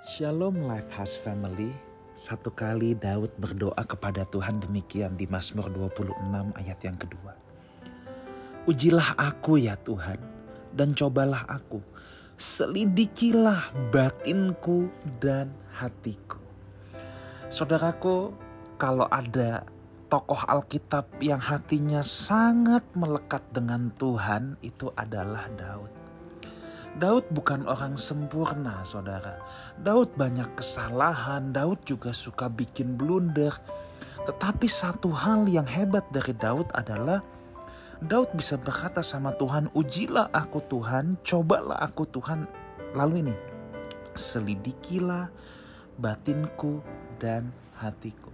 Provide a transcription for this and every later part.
Shalom Life House Family. Satu kali Daud berdoa kepada Tuhan demikian di Mazmur 26 ayat yang kedua. Ujilah aku ya Tuhan dan cobalah aku. Selidikilah batinku dan hatiku. Saudaraku, kalau ada tokoh Alkitab yang hatinya sangat melekat dengan Tuhan itu adalah Daud. Daud bukan orang sempurna, saudara. Daud banyak kesalahan, Daud juga suka bikin blunder. Tetapi satu hal yang hebat dari Daud adalah Daud bisa berkata sama Tuhan, "Ujilah aku Tuhan, cobalah aku Tuhan." Lalu ini, selidikilah batinku dan hatiku.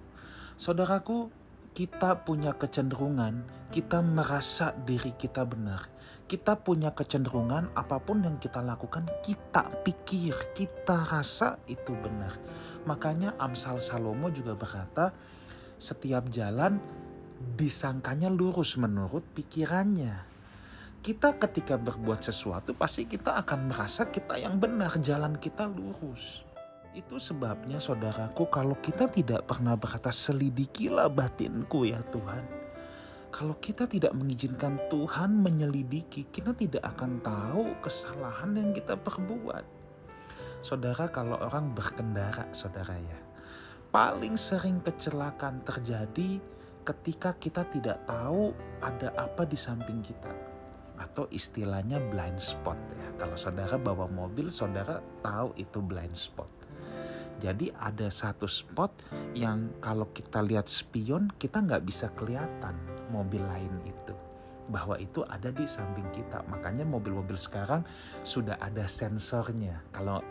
Saudaraku, kita punya kecenderungan, kita merasa diri kita benar. Kita punya kecenderungan apa pun yang kita lakukan, kita pikir, kita rasa itu benar. Makanya Amsal Salomo juga berkata, setiap jalan disangkanya lurus menurut pikirannya. Kita ketika berbuat sesuatu pasti kita akan merasa kita yang benar, jalan kita lurus. Itu sebabnya saudaraku kalau kita tidak pernah berkata selidikilah batinku ya Tuhan. Kalau kita tidak mengizinkan Tuhan menyelidiki, kita tidak akan tahu kesalahan yang kita perbuat. Saudara kalau orang berkendara saudara ya. Paling sering kecelakaan terjadi ketika kita tidak tahu ada apa di samping kita atau istilahnya blind spot ya. Kalau saudara bawa mobil, saudara tahu itu blind spot. Jadi ada satu spot yang kalau kita lihat spion kita nggak bisa kelihatan mobil lain itu bahwa itu ada di samping kita. Makanya mobil-mobil sekarang sudah ada sensornya. Kalau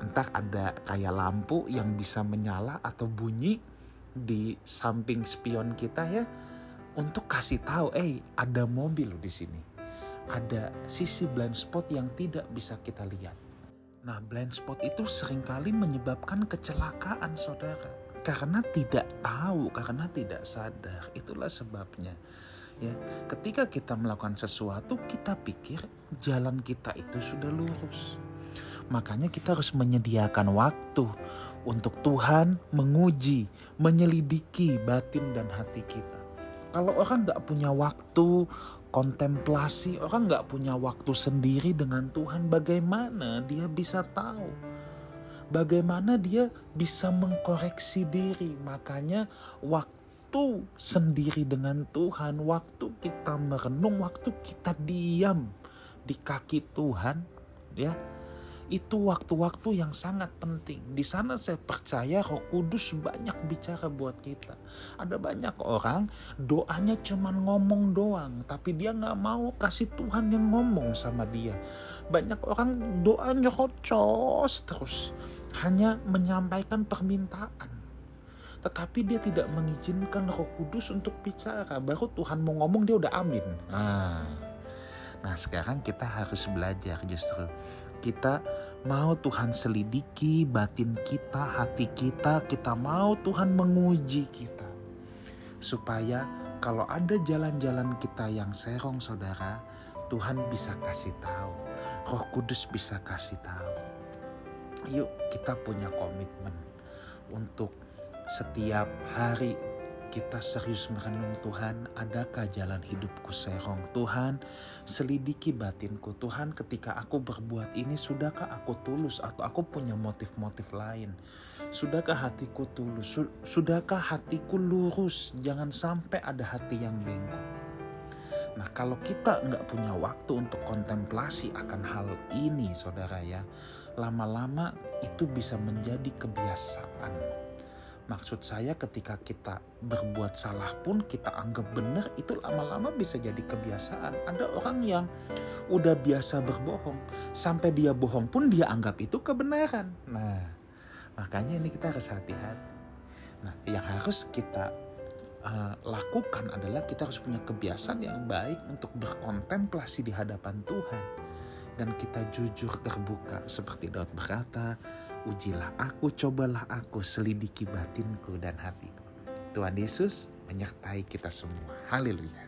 entah ada kayak lampu yang bisa menyala atau bunyi di samping spion kita ya untuk kasih tahu, eh ada mobil di sini. Ada sisi blind spot yang tidak bisa kita lihat. Nah, blind spot itu sering kali menyebabkan kecelakaan, saudara, karena tidak tahu, karena tidak sadar. Itulah sebabnya. Ya, ketika kita melakukan sesuatu, kita pikir jalan kita itu sudah lurus. Makanya kita harus menyediakan waktu untuk Tuhan menguji, menyelidiki batin dan hati kita. Kalau orang nggak punya waktu kontemplasi, orang nggak punya waktu sendiri dengan Tuhan, bagaimana dia bisa tahu? Bagaimana dia bisa mengkoreksi diri? Makanya waktu sendiri dengan Tuhan, waktu kita merenung, waktu kita diam di kaki Tuhan, ya itu waktu-waktu yang sangat penting. Di sana saya percaya Roh Kudus banyak bicara buat kita. Ada banyak orang doanya cuman ngomong doang, tapi dia nggak mau kasih Tuhan yang ngomong sama dia. Banyak orang doanya rocos terus, hanya menyampaikan permintaan. Tetapi dia tidak mengizinkan Roh Kudus untuk bicara. Baru Tuhan mau ngomong dia udah amin. Nah, nah sekarang kita harus belajar justru kita mau Tuhan selidiki batin kita, hati kita, kita mau Tuhan menguji kita. Supaya kalau ada jalan-jalan kita yang serong saudara, Tuhan bisa kasih tahu. Roh Kudus bisa kasih tahu. Yuk kita punya komitmen untuk setiap hari kita serius merenung Tuhan, adakah jalan hidupku serong? Tuhan, selidiki batinku. Tuhan, ketika aku berbuat ini, sudahkah aku tulus atau aku punya motif-motif lain? Sudahkah hatiku tulus? Sudahkah hatiku lurus? Jangan sampai ada hati yang bengkok. Nah kalau kita nggak punya waktu untuk kontemplasi akan hal ini saudara ya, lama-lama itu bisa menjadi kebiasaan Maksud saya ketika kita berbuat salah pun kita anggap benar itu lama-lama bisa jadi kebiasaan. Ada orang yang udah biasa berbohong sampai dia bohong pun dia anggap itu kebenaran. Nah, makanya ini kita harus hati-hati. Nah, yang harus kita uh, lakukan adalah kita harus punya kebiasaan yang baik untuk berkontemplasi di hadapan Tuhan dan kita jujur terbuka seperti Daud berkata, Ujilah aku, cobalah aku, selidiki batinku dan hatiku. Tuhan Yesus menyertai kita semua. Haleluya.